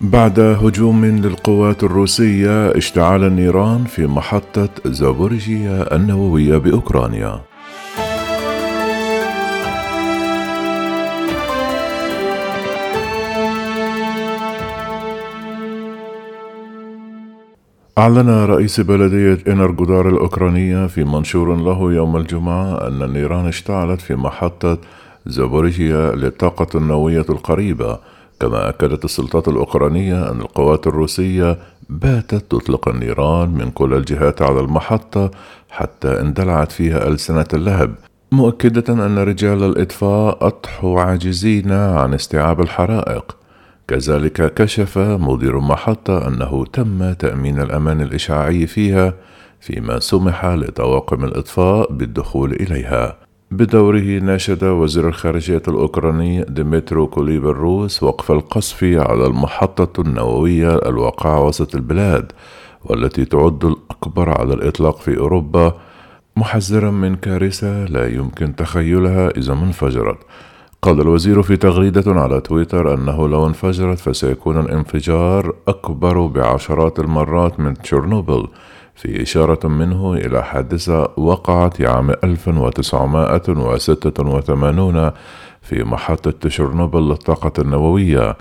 بعد هجوم للقوات الروسية اشتعل النيران في محطة زابوريجيا النووية بأوكرانيا. أعلن رئيس بلدية إنرغودار الأوكرانية في منشور له يوم الجمعة أن النيران اشتعلت في محطة زابوريجيا للطاقة النووية القريبة كما أكدت السلطات الأوكرانية أن القوات الروسية باتت تطلق النيران من كل الجهات على المحطة حتى اندلعت فيها ألسنة اللهب مؤكدة أن رجال الإطفاء أضحوا عاجزين عن استيعاب الحرائق. كذلك كشف مدير المحطة أنه تم تأمين الأمان الإشعاعي فيها فيما سمح لطواقم الإطفاء بالدخول إليها. بدوره ناشد وزير الخارجية الأوكراني ديمترو كوليبا الروس وقف القصف على المحطة النووية الواقعة وسط البلاد والتي تعد الأكبر على الإطلاق في أوروبا محذرا من كارثة لا يمكن تخيلها إذا ما انفجرت. قال الوزير في تغريدة على تويتر أنه لو انفجرت فسيكون الانفجار أكبر بعشرات المرات من تشيرنوبل. في إشارة منه إلى حادثة وقعت عام 1986 في محطة تشيرنوبل للطاقة النووية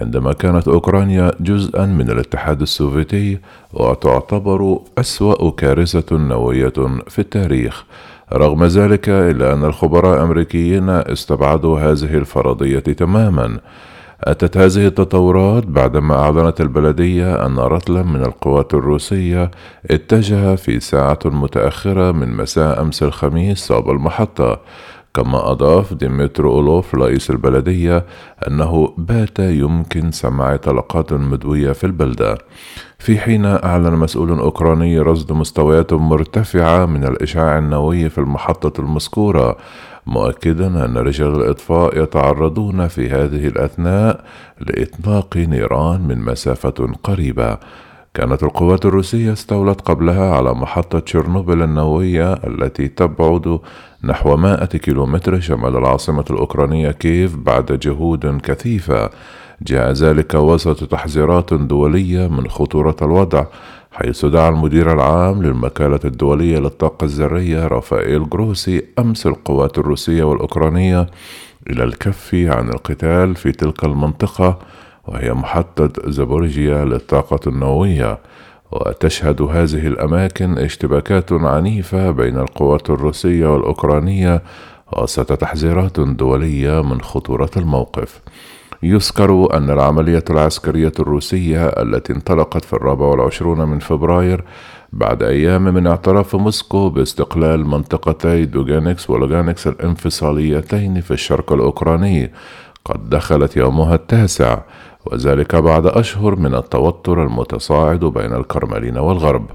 عندما كانت أوكرانيا جزءا من الاتحاد السوفيتي وتعتبر أسوأ كارثة نووية في التاريخ. رغم ذلك إلا أن الخبراء الأمريكيين استبعدوا هذه الفرضية تماما. أتت هذه التطورات بعدما أعلنت البلدية أن رتلا من القوات الروسية اتجه في ساعة متأخرة من مساء أمس الخميس صوب المحطة كما أضاف ديمترو أورلوف رئيس البلدية أنه بات يمكن سماع طلقات مدوية في البلدة. في حين أعلن مسؤول أوكراني رصد مستويات مرتفعة من الإشعاع النووي في المحطة المذكورة مؤكدا أن رجال الإطفاء يتعرضون في هذه الأثناء لإطلاق نيران من مسافة قريبة. كانت القوات الروسية استولت قبلها على محطة تشيرنوبل النووية التي تبعد نحو مائة كيلومتر شمال العاصمة الأوكرانية كييف بعد جهود كثيفة. جاء ذلك وسط تحذيرات دولية من خطورة الوضع. حيث دعا المدير العام للمكالة الدولية للطاقة الذرية رافائيل جروسي أمس القوات الروسية والأوكرانية إلى الكف عن القتال في تلك المنطقة وهي محطة زابوريجيا للطاقة النووية. وتشهد هذه الأماكن اشتباكات عنيفة بين القوات الروسية والأوكرانية وسط تحذيرات دولية من خطورة الموقف. يذكر أن العملية العسكرية الروسية التي انطلقت في الرابع والعشرون من فبراير بعد أيام من اعتراف موسكو باستقلال منطقتي دونيتسك ولوغانسك الانفصاليتين في الشرق الأوكراني قد دخلت يومها التاسع وذلك بعد أشهر من التوتر المتصاعد بين الكرملين والغرب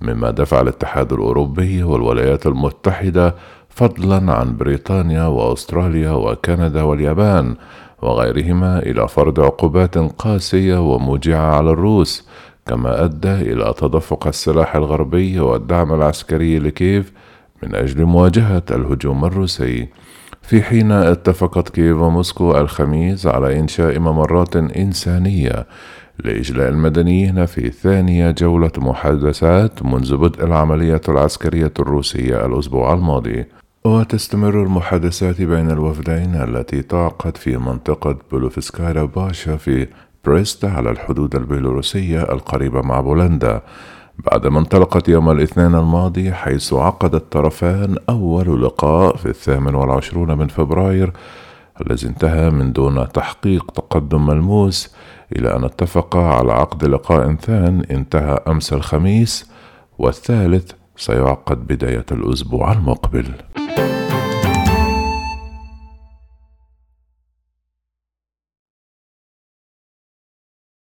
مما دفع الاتحاد الأوروبي والولايات المتحدة فضلا عن بريطانيا وأستراليا وكندا واليابان وغيرهما إلى فرض عقوبات قاسية وموجعة على الروس كما أدى إلى تدفق السلاح الغربي والدعم العسكري لكييف من أجل مواجهة الهجوم الروسي. في حين اتفقت كييف وموسكو الخميس على إنشاء ممرات إنسانية لإجلاء المدنيين في ثانية جولة محادثات منذ بدء العملية العسكرية الروسية الأسبوع الماضي. وتستمر المحادثات بين الوفدين التي تعقد في منطقة بولوفسكايرا باشا في بريست على الحدود البيلاروسية القريبة مع بولندا. بعدما انطلقت يوم الاثنين الماضي حيث عقد الطرفان أول لقاء في الثامن والعشرون من فبراير الذي انتهى من دون تحقيق تقدم ملموس إلى أن اتفقا على عقد لقاء ثان انتهى أمس الخميس والثالث سيعقد بداية الأسبوع المقبل.